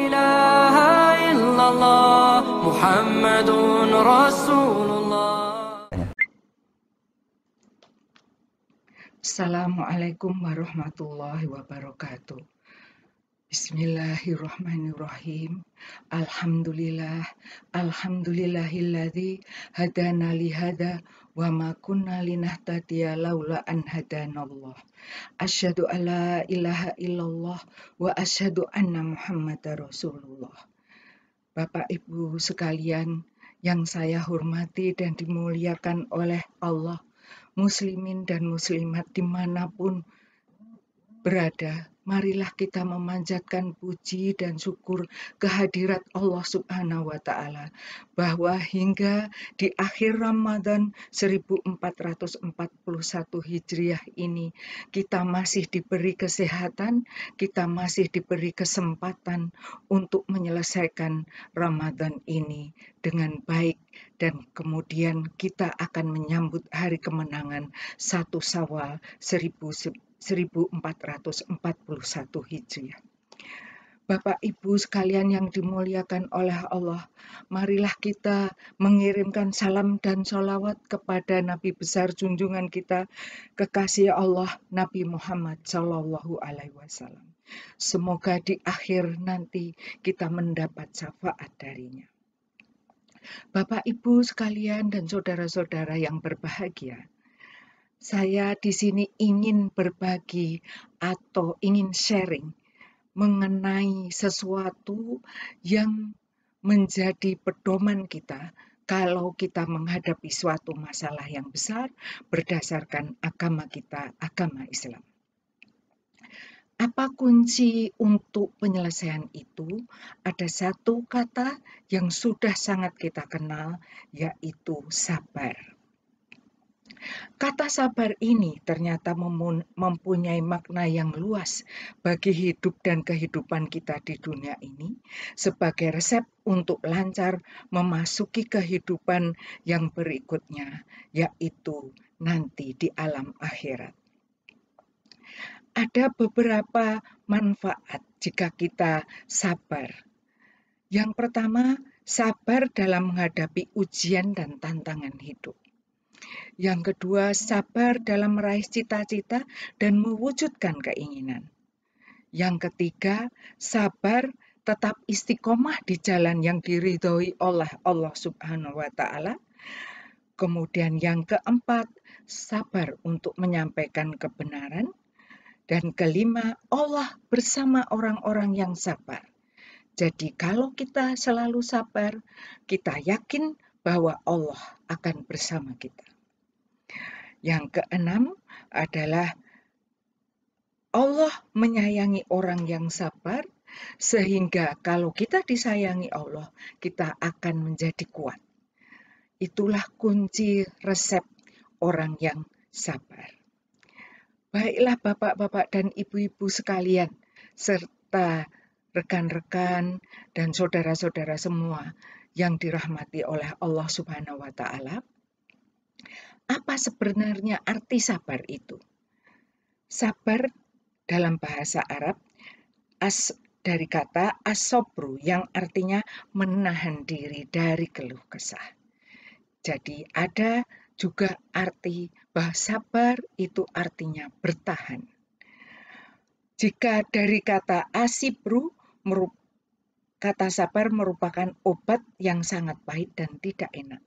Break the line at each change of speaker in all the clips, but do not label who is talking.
إله إلا الله محمد رسول الله
Assalamualaikum warahmatullahi wabarakatuh. Bismillahirrahmanirrahim. Alhamdulillah, alhamdulillahilladzi hadana li hada wa ma kunna linahtadiya laula an hadanallah. Asyhadu an la ilaha illallah wa asyhadu anna Muhammadar Rasulullah. Bapak Ibu sekalian yang saya hormati dan dimuliakan oleh Allah, muslimin dan muslimat di mana pun berada, marilah kita memanjatkan puji dan syukur kehadirat Allah Subhanahu wa Ta'ala, bahwa hingga di akhir Ramadan 1441 Hijriah ini, kita masih diberi kesehatan, kita masih diberi kesempatan untuk menyelesaikan Ramadan ini dengan baik, dan kemudian kita akan menyambut hari kemenangan satu Sawal 1441 Hijriah. Bapak Ibu sekalian yang dimuliakan oleh Allah, marilah kita mengirimkan salam dan sholawat kepada Nabi besar junjungan kita, kekasih Allah Nabi Muhammad Shallallahu Alaihi Wasallam. Semoga di akhir nanti kita mendapat syafaat darinya. Bapak Ibu sekalian dan saudara-saudara yang berbahagia, saya di sini ingin berbagi atau ingin sharing mengenai sesuatu yang menjadi pedoman kita kalau kita menghadapi suatu masalah yang besar berdasarkan agama kita, agama Islam. Apa kunci untuk penyelesaian itu? Ada satu kata yang sudah sangat kita kenal, yaitu sabar. Kata sabar ini ternyata mempunyai makna yang luas bagi hidup dan kehidupan kita di dunia ini sebagai resep untuk lancar memasuki kehidupan yang berikutnya, yaitu nanti di alam akhirat. Ada beberapa manfaat jika kita sabar. Yang pertama, sabar dalam menghadapi ujian dan tantangan hidup. Yang kedua, sabar dalam meraih cita-cita dan mewujudkan keinginan. Yang ketiga, sabar tetap istiqomah di jalan yang diridhoi oleh Allah Subhanahu wa taala. Kemudian yang keempat, sabar untuk menyampaikan kebenaran. Dan kelima, Allah bersama orang-orang yang sabar. Jadi kalau kita selalu sabar, kita yakin bahwa Allah akan bersama kita. Yang keenam adalah Allah menyayangi orang yang sabar, sehingga kalau kita disayangi Allah, kita akan menjadi kuat. Itulah kunci resep orang yang sabar. Baiklah, bapak-bapak dan ibu-ibu sekalian, serta rekan-rekan dan saudara-saudara semua yang dirahmati oleh Allah Subhanahu wa Ta'ala apa sebenarnya arti sabar itu? Sabar dalam bahasa Arab as dari kata asobru yang artinya menahan diri dari keluh kesah. Jadi ada juga arti bahwa sabar itu artinya bertahan. Jika dari kata asibru, kata sabar merupakan obat yang sangat pahit dan tidak enak.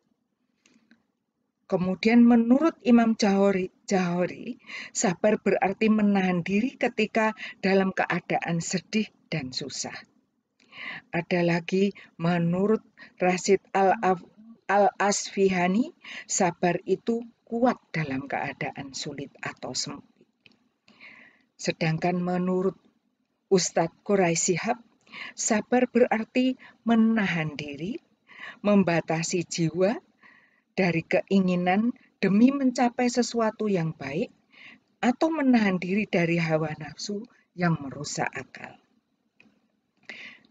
Kemudian menurut Imam Jahori, Jahori, sabar berarti menahan diri ketika dalam keadaan sedih dan susah. Ada lagi menurut Rasid Al-Asfihani, sabar itu kuat dalam keadaan sulit atau sempit. Sedangkan menurut Ustadz Quraisihab, sabar berarti menahan diri, membatasi jiwa, dari keinginan demi mencapai sesuatu yang baik atau menahan diri dari hawa nafsu yang merusak akal.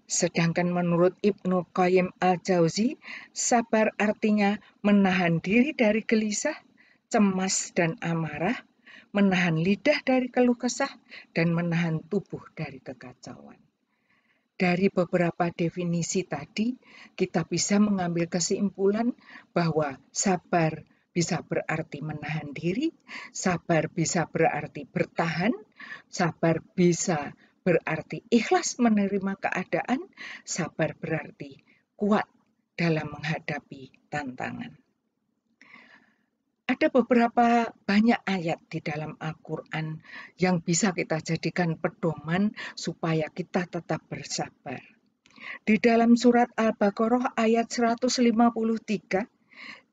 Sedangkan menurut Ibnu Qayyim al-Jauzi, sabar artinya menahan diri dari gelisah, cemas, dan amarah, menahan lidah dari keluh kesah, dan menahan tubuh dari kekacauan. Dari beberapa definisi tadi, kita bisa mengambil kesimpulan bahwa sabar bisa berarti menahan diri, sabar bisa berarti bertahan, sabar bisa berarti ikhlas menerima keadaan, sabar berarti kuat dalam menghadapi tantangan. Ada beberapa banyak ayat di dalam Al-Quran yang bisa kita jadikan pedoman supaya kita tetap bersabar. Di dalam surat Al-Baqarah ayat 153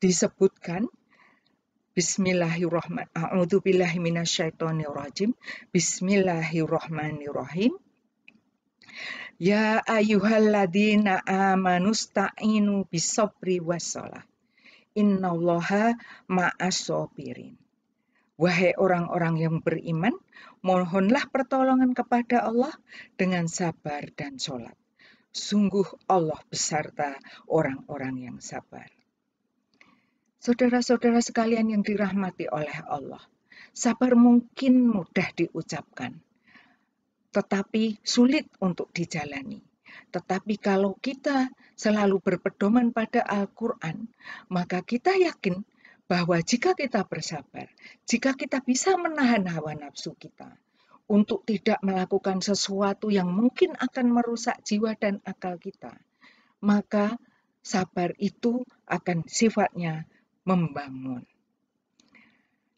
disebutkan Bismillahirrahmanirrahim. Bismillahirrahmanirrahim. Ya ayyuhalladzina amanu sta'inu bisabri wassalah. Innallaha ma'asobirin. Wahai orang-orang yang beriman, mohonlah pertolongan kepada Allah dengan sabar dan sholat. Sungguh Allah beserta orang-orang yang sabar. Saudara-saudara sekalian yang dirahmati oleh Allah, sabar mungkin mudah diucapkan, tetapi sulit untuk dijalani. Tetapi kalau kita selalu berpedoman pada Al-Quran, maka kita yakin bahwa jika kita bersabar, jika kita bisa menahan hawa nafsu kita untuk tidak melakukan sesuatu yang mungkin akan merusak jiwa dan akal kita, maka sabar itu akan sifatnya membangun.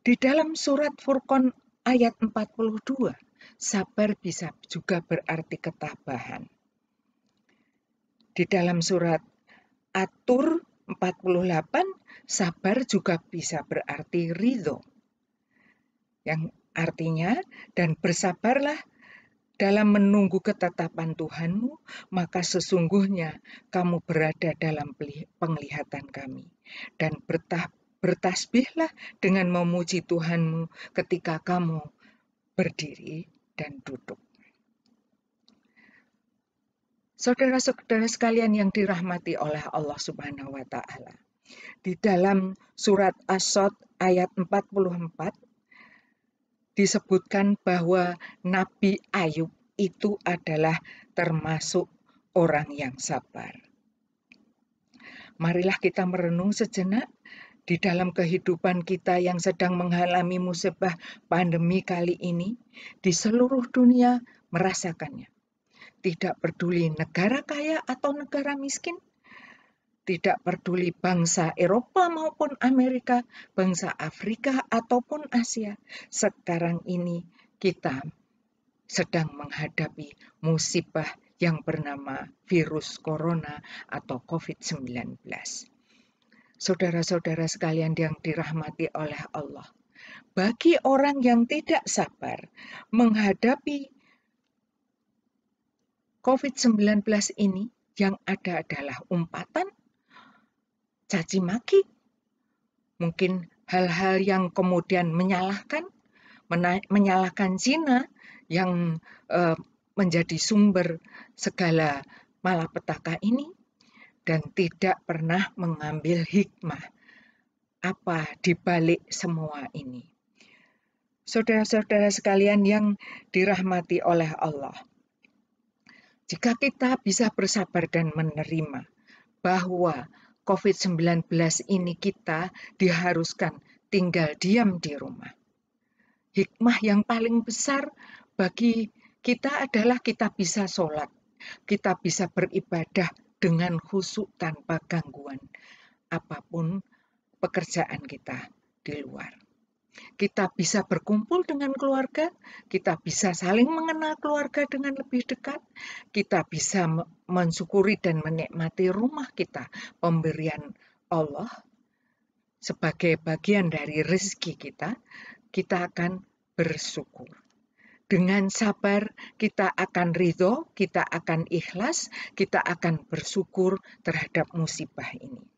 Di dalam surat Furqan ayat 42, sabar bisa juga berarti ketabahan. Di dalam surat Atur 48, sabar juga bisa berarti ridho. Yang artinya, dan bersabarlah dalam menunggu ketetapan Tuhanmu, maka sesungguhnya kamu berada dalam penglihatan kami. Dan bertasbihlah dengan memuji Tuhanmu ketika kamu berdiri dan duduk. Saudara-saudara sekalian yang dirahmati oleh Allah Subhanahu wa taala. Di dalam surat As-Sod ayat 44 disebutkan bahwa Nabi Ayub itu adalah termasuk orang yang sabar. Marilah kita merenung sejenak di dalam kehidupan kita yang sedang mengalami musibah pandemi kali ini, di seluruh dunia merasakannya. Tidak peduli negara kaya atau negara miskin, tidak peduli bangsa Eropa maupun Amerika, bangsa Afrika ataupun Asia. Sekarang ini kita sedang menghadapi musibah yang bernama virus corona atau COVID-19. Saudara-saudara sekalian yang dirahmati oleh Allah, bagi orang yang tidak sabar menghadapi COVID-19 ini, yang ada adalah umpatan, caci maki, mungkin hal-hal yang kemudian menyalahkan, menyalahkan Cina yang uh, menjadi sumber segala malapetaka ini dan tidak pernah mengambil hikmah apa di balik semua ini. Saudara-saudara sekalian yang dirahmati oleh Allah, jika kita bisa bersabar dan menerima bahwa COVID-19 ini kita diharuskan tinggal diam di rumah. Hikmah yang paling besar bagi kita adalah kita bisa sholat, kita bisa beribadah dengan khusyuk tanpa gangguan apa pun pekerjaan kita di luar. Kita bisa berkumpul dengan keluarga, kita bisa saling mengenal keluarga dengan lebih dekat, kita bisa mensyukuri dan menikmati rumah kita, pemberian Allah sebagai bagian dari rezeki kita, kita akan bersyukur. Dengan sabar kita akan ridho, kita akan ikhlas, kita akan bersyukur terhadap musibah ini.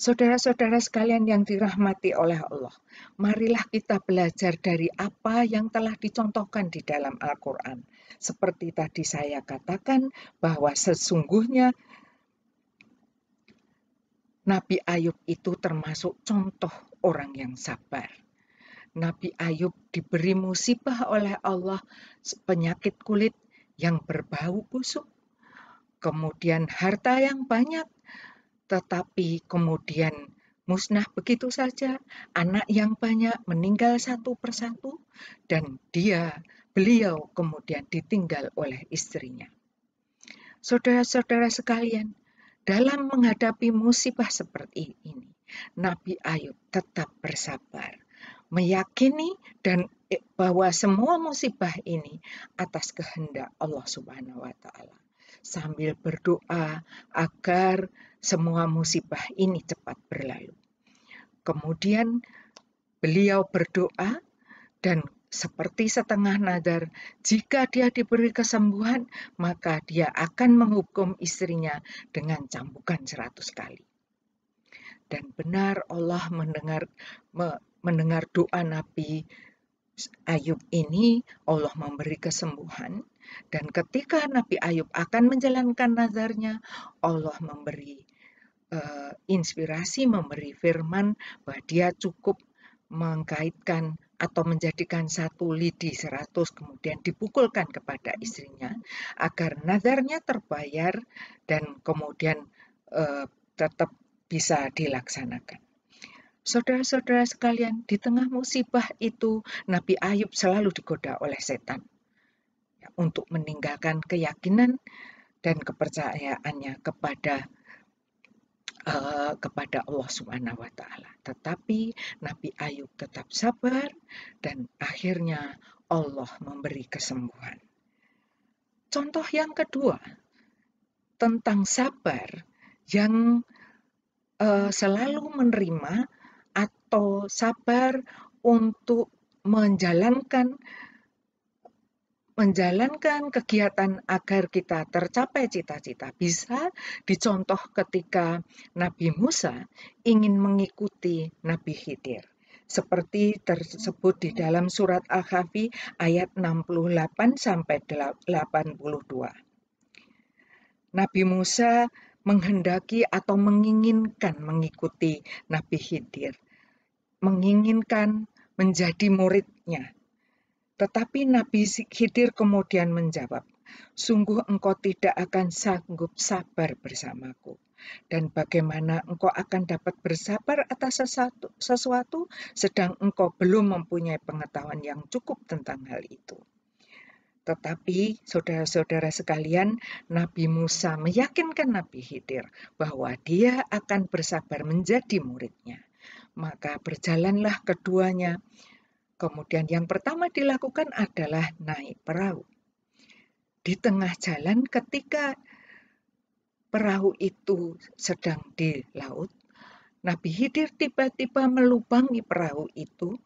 Saudara-saudara sekalian yang dirahmati oleh Allah, marilah kita belajar dari apa yang telah dicontohkan di dalam Al-Quran. Seperti tadi saya katakan, bahwa sesungguhnya Nabi Ayub itu termasuk contoh orang yang sabar. Nabi Ayub diberi musibah oleh Allah penyakit kulit yang berbau busuk, kemudian harta yang banyak, tetapi kemudian musnah begitu saja, anak yang banyak meninggal satu persatu, dan dia, beliau kemudian ditinggal oleh istrinya. Saudara-saudara sekalian, dalam menghadapi musibah seperti ini, Nabi Ayub tetap bersabar, meyakini dan bahwa semua musibah ini atas kehendak Allah Subhanahu wa taala sambil berdoa agar semua musibah ini cepat berlalu. Kemudian beliau berdoa dan seperti setengah nadar, jika dia diberi kesembuhan, maka dia akan menghukum istrinya dengan cambukan seratus kali. Dan benar Allah mendengar mendengar doa Nabi Ayub ini, Allah memberi kesembuhan dan ketika Nabi Ayub akan menjalankan nazarnya, Allah memberi uh, inspirasi, memberi firman bahwa dia cukup mengkaitkan atau menjadikan satu lidi seratus kemudian dipukulkan kepada istrinya agar nazarnya terbayar dan kemudian uh, tetap bisa dilaksanakan. Saudara-saudara sekalian, di tengah musibah itu Nabi Ayub selalu digoda oleh setan untuk meninggalkan keyakinan dan kepercayaannya kepada uh, kepada Allah Subhanahu wa taala. Tetapi Nabi Ayub tetap sabar dan akhirnya Allah memberi kesembuhan. Contoh yang kedua tentang sabar yang uh, selalu menerima atau sabar untuk menjalankan menjalankan kegiatan agar kita tercapai cita-cita bisa dicontoh ketika Nabi Musa ingin mengikuti Nabi Khidir. Seperti tersebut di dalam surat Al-Kahfi ayat 68 sampai 82. Nabi Musa menghendaki atau menginginkan mengikuti Nabi Khidir, menginginkan menjadi muridnya, tetapi Nabi Khidir kemudian menjawab, Sungguh engkau tidak akan sanggup sabar bersamaku. Dan bagaimana engkau akan dapat bersabar atas sesuatu, sesuatu sedang engkau belum mempunyai pengetahuan yang cukup tentang hal itu. Tetapi saudara-saudara sekalian, Nabi Musa meyakinkan Nabi Khidir bahwa dia akan bersabar menjadi muridnya. Maka berjalanlah keduanya Kemudian yang pertama dilakukan adalah naik perahu. Di tengah jalan ketika perahu itu sedang di laut, Nabi Hidir tiba-tiba melubangi perahu itu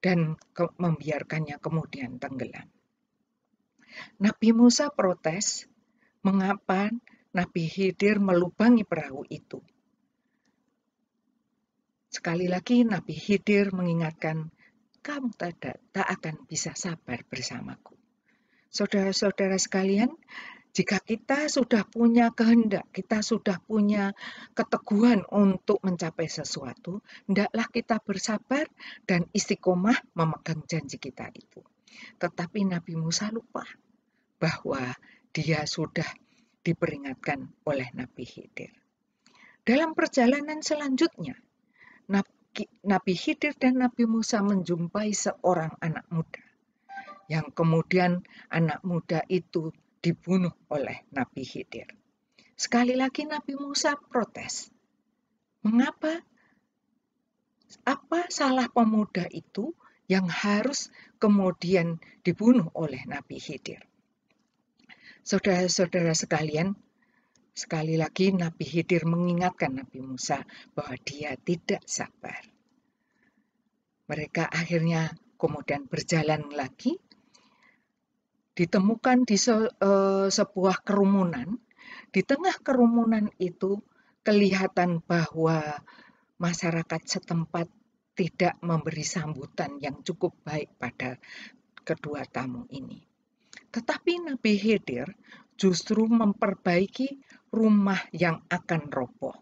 dan ke membiarkannya kemudian tenggelam. Nabi Musa protes, mengapa Nabi Hidir melubangi perahu itu. Sekali lagi Nabi Hidir mengingatkan kamu tidak tak akan bisa sabar bersamaku. Saudara-saudara sekalian, jika kita sudah punya kehendak, kita sudah punya keteguhan untuk mencapai sesuatu, hendaklah kita bersabar dan istiqomah memegang janji kita itu. Tetapi Nabi Musa lupa bahwa dia sudah diperingatkan oleh Nabi Khidir. Dalam perjalanan selanjutnya, Khidir dan Nabi Musa menjumpai seorang anak muda yang kemudian anak muda itu dibunuh oleh Nabi Khidir. Sekali lagi Nabi Musa protes. Mengapa? Apa salah pemuda itu yang harus kemudian dibunuh oleh Nabi Khidir? Saudara-saudara sekalian, Sekali lagi Nabi Khidir mengingatkan Nabi Musa bahwa dia tidak sabar. Mereka akhirnya kemudian berjalan lagi, ditemukan di se, uh, sebuah kerumunan. Di tengah kerumunan itu kelihatan bahwa masyarakat setempat tidak memberi sambutan yang cukup baik pada kedua tamu ini. Tetapi Nabi Khidir justru memperbaiki rumah yang akan roboh.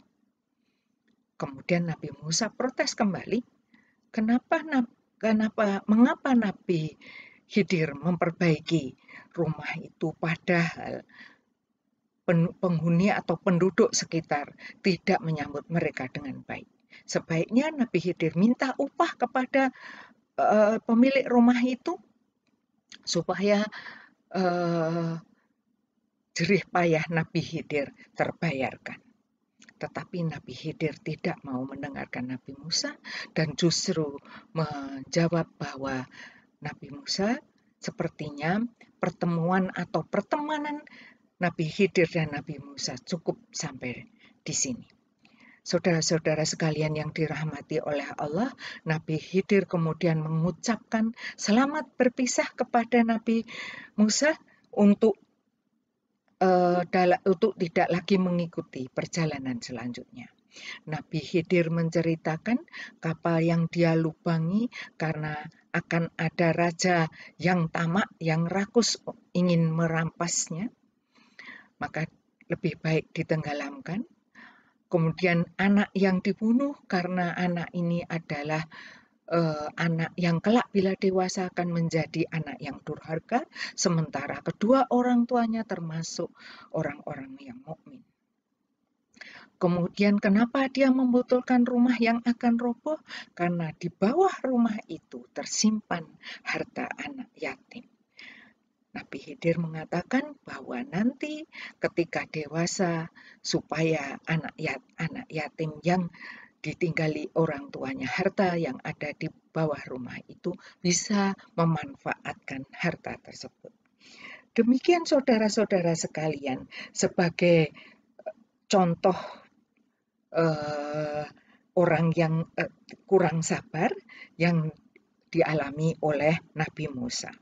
Kemudian Nabi Musa protes kembali, kenapa kenapa mengapa Nabi Hidir memperbaiki rumah itu padahal penghuni atau penduduk sekitar tidak menyambut mereka dengan baik. Sebaiknya Nabi Hidir minta upah kepada uh, pemilik rumah itu supaya uh, jerih payah Nabi Hidir terbayarkan. Tetapi Nabi Hidir tidak mau mendengarkan Nabi Musa dan justru menjawab bahwa Nabi Musa sepertinya pertemuan atau pertemanan Nabi Khidir dan Nabi Musa cukup sampai di sini. Saudara-saudara sekalian yang dirahmati oleh Allah, Nabi Khidir kemudian mengucapkan selamat berpisah kepada Nabi Musa untuk uh, untuk tidak lagi mengikuti perjalanan selanjutnya. Nabi Khidir menceritakan kapal yang dia lubangi karena akan ada raja yang tamak, yang rakus ingin merampasnya maka lebih baik ditenggelamkan. Kemudian anak yang dibunuh karena anak ini adalah uh, anak yang kelak bila dewasa akan menjadi anak yang durhaka, sementara kedua orang tuanya termasuk orang-orang yang mukmin. Kemudian kenapa dia membutuhkan rumah yang akan roboh? Karena di bawah rumah itu tersimpan harta anak yatim. Nabi Khidir mengatakan bahwa nanti ketika dewasa supaya anak anak yatim yang ditinggali orang tuanya harta yang ada di bawah rumah itu bisa memanfaatkan harta tersebut. Demikian saudara-saudara sekalian sebagai eh, contoh uh, orang yang uh, kurang sabar yang dialami oleh Nabi Musa.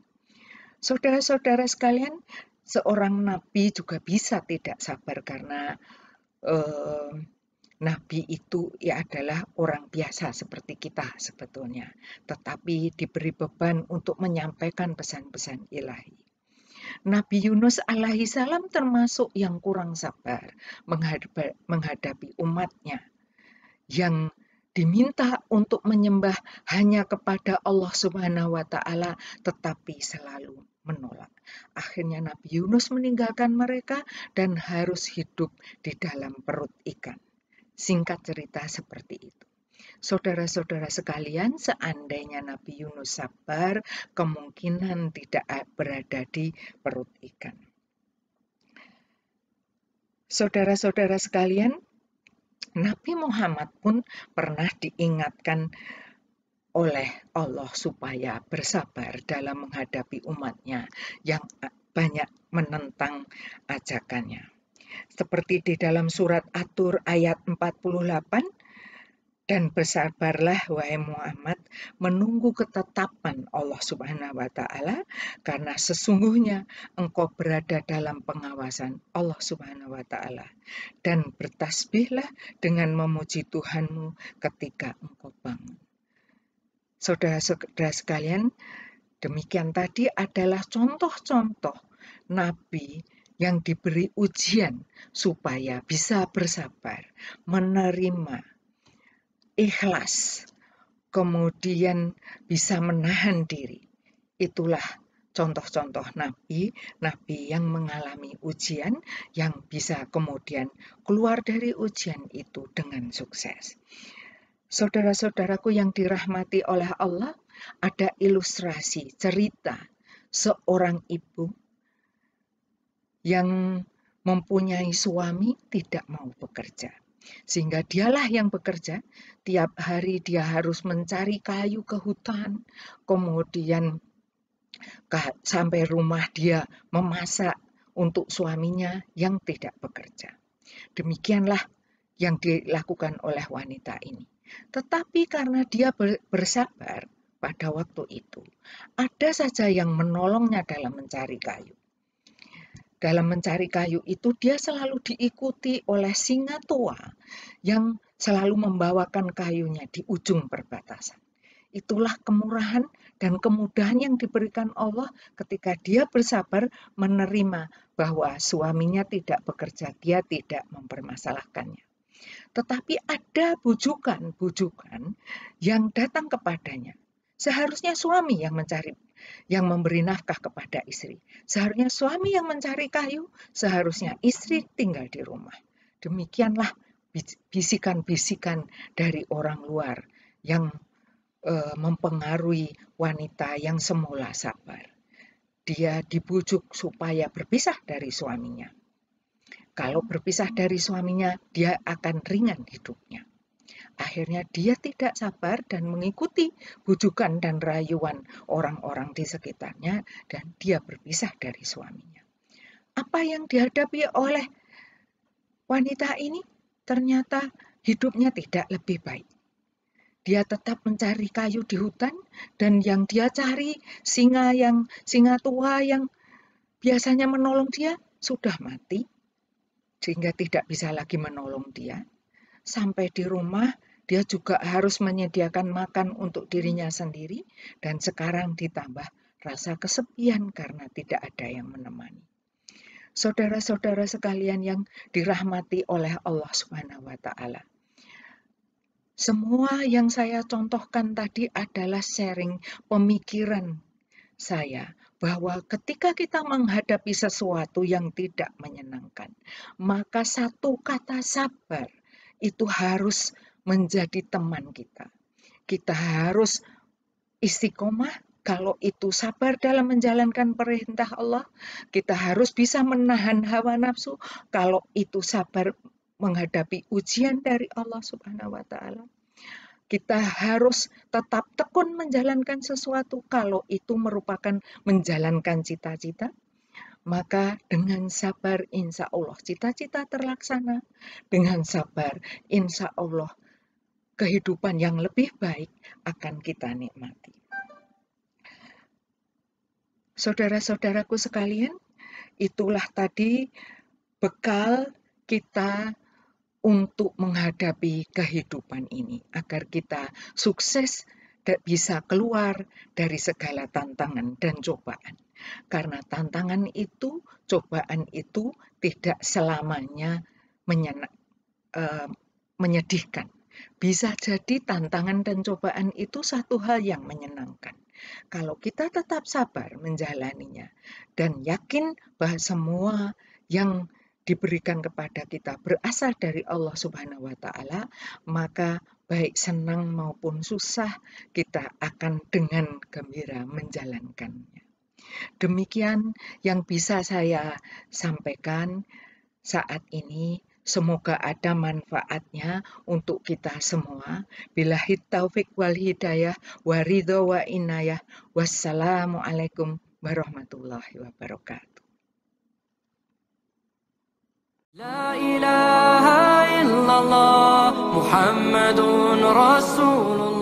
Saudara-saudara sekalian, seorang nabi juga bisa tidak sabar karena eh, nabi itu ya adalah orang biasa seperti kita sebetulnya, tetapi diberi beban untuk menyampaikan pesan-pesan ilahi. Nabi Yunus alaihi salam termasuk yang kurang sabar menghadapi, umatnya yang diminta untuk menyembah hanya kepada Allah Subhanahu wa taala tetapi selalu menolak. Akhirnya Nabi Yunus meninggalkan mereka dan harus hidup di dalam perut ikan. Singkat cerita seperti itu. Saudara-saudara sekalian, seandainya Nabi Yunus sabar, kemungkinan tidak berada di perut ikan. Saudara-saudara sekalian, Nabi Muhammad pun pernah diingatkan oleh Allah supaya bersabar dalam menghadapi umatnya yang banyak menentang ajakannya. Seperti di dalam surat Atur ayat 48, dan bersabarlah wahai Muhammad menunggu ketetapan Allah Subhanahu wa taala karena sesungguhnya engkau berada dalam pengawasan Allah Subhanahu wa taala dan bertasbihlah dengan memuji Tuhanmu ketika engkau bangun. Saudara-saudara sekalian, demikian tadi adalah contoh-contoh nabi yang diberi ujian supaya bisa bersabar, menerima ikhlas, kemudian bisa menahan diri. Itulah contoh-contoh nabi, nabi yang mengalami ujian yang bisa kemudian keluar dari ujian itu dengan sukses. Saudara-saudaraku yang dirahmati oleh Allah, ada ilustrasi cerita seorang ibu yang mempunyai suami tidak mau bekerja sehingga dialah yang bekerja. Tiap hari dia harus mencari kayu ke hutan, kemudian sampai rumah dia memasak untuk suaminya yang tidak bekerja. Demikianlah yang dilakukan oleh wanita ini. Tetapi karena dia bersabar pada waktu itu, ada saja yang menolongnya dalam mencari kayu dalam mencari kayu itu dia selalu diikuti oleh singa tua yang selalu membawakan kayunya di ujung perbatasan. Itulah kemurahan dan kemudahan yang diberikan Allah ketika dia bersabar menerima bahwa suaminya tidak bekerja, dia tidak mempermasalahkannya. Tetapi ada bujukan-bujukan yang datang kepadanya. Seharusnya suami yang mencari yang memberi nafkah kepada istri. Seharusnya suami yang mencari kayu, seharusnya istri tinggal di rumah. Demikianlah bisikan-bisikan dari orang luar yang uh, mempengaruhi wanita yang semula sabar. Dia dibujuk supaya berpisah dari suaminya. Kalau berpisah dari suaminya, dia akan ringan hidupnya. Akhirnya dia tidak sabar dan mengikuti bujukan dan rayuan orang-orang di sekitarnya dan dia berpisah dari suaminya. Apa yang dihadapi oleh wanita ini ternyata hidupnya tidak lebih baik. Dia tetap mencari kayu di hutan dan yang dia cari singa yang singa tua yang biasanya menolong dia sudah mati sehingga tidak bisa lagi menolong dia. Sampai di rumah dia juga harus menyediakan makan untuk dirinya sendiri dan sekarang ditambah rasa kesepian karena tidak ada yang menemani. Saudara-saudara sekalian yang dirahmati oleh Allah Subhanahu wa taala. Semua yang saya contohkan tadi adalah sharing pemikiran saya bahwa ketika kita menghadapi sesuatu yang tidak menyenangkan, maka satu kata sabar itu harus menjadi teman kita. Kita harus istiqomah kalau itu sabar dalam menjalankan perintah Allah, kita harus bisa menahan hawa nafsu. Kalau itu sabar menghadapi ujian dari Allah Subhanahu wa taala. Kita harus tetap tekun menjalankan sesuatu kalau itu merupakan menjalankan cita-cita. Maka dengan sabar insya Allah cita-cita terlaksana. Dengan sabar insya Allah kehidupan yang lebih baik akan kita nikmati. Saudara-saudaraku sekalian, itulah tadi bekal kita untuk menghadapi kehidupan ini, agar kita sukses bisa keluar dari segala tantangan dan cobaan. Karena tantangan itu, cobaan itu tidak selamanya uh, menyedihkan. Bisa jadi tantangan dan cobaan itu satu hal yang menyenangkan. Kalau kita tetap sabar menjalaninya dan yakin bahwa semua yang diberikan kepada kita berasal dari Allah Subhanahu wa taala, maka baik senang maupun susah kita akan dengan gembira menjalankannya. Demikian yang bisa saya sampaikan saat ini. Semoga ada manfaatnya untuk kita semua. Bila taufik wal hidayah, waridho wa inayah. Wassalamualaikum warahmatullahi wabarakatuh. La ilaha illallah Muhammadun Rasulullah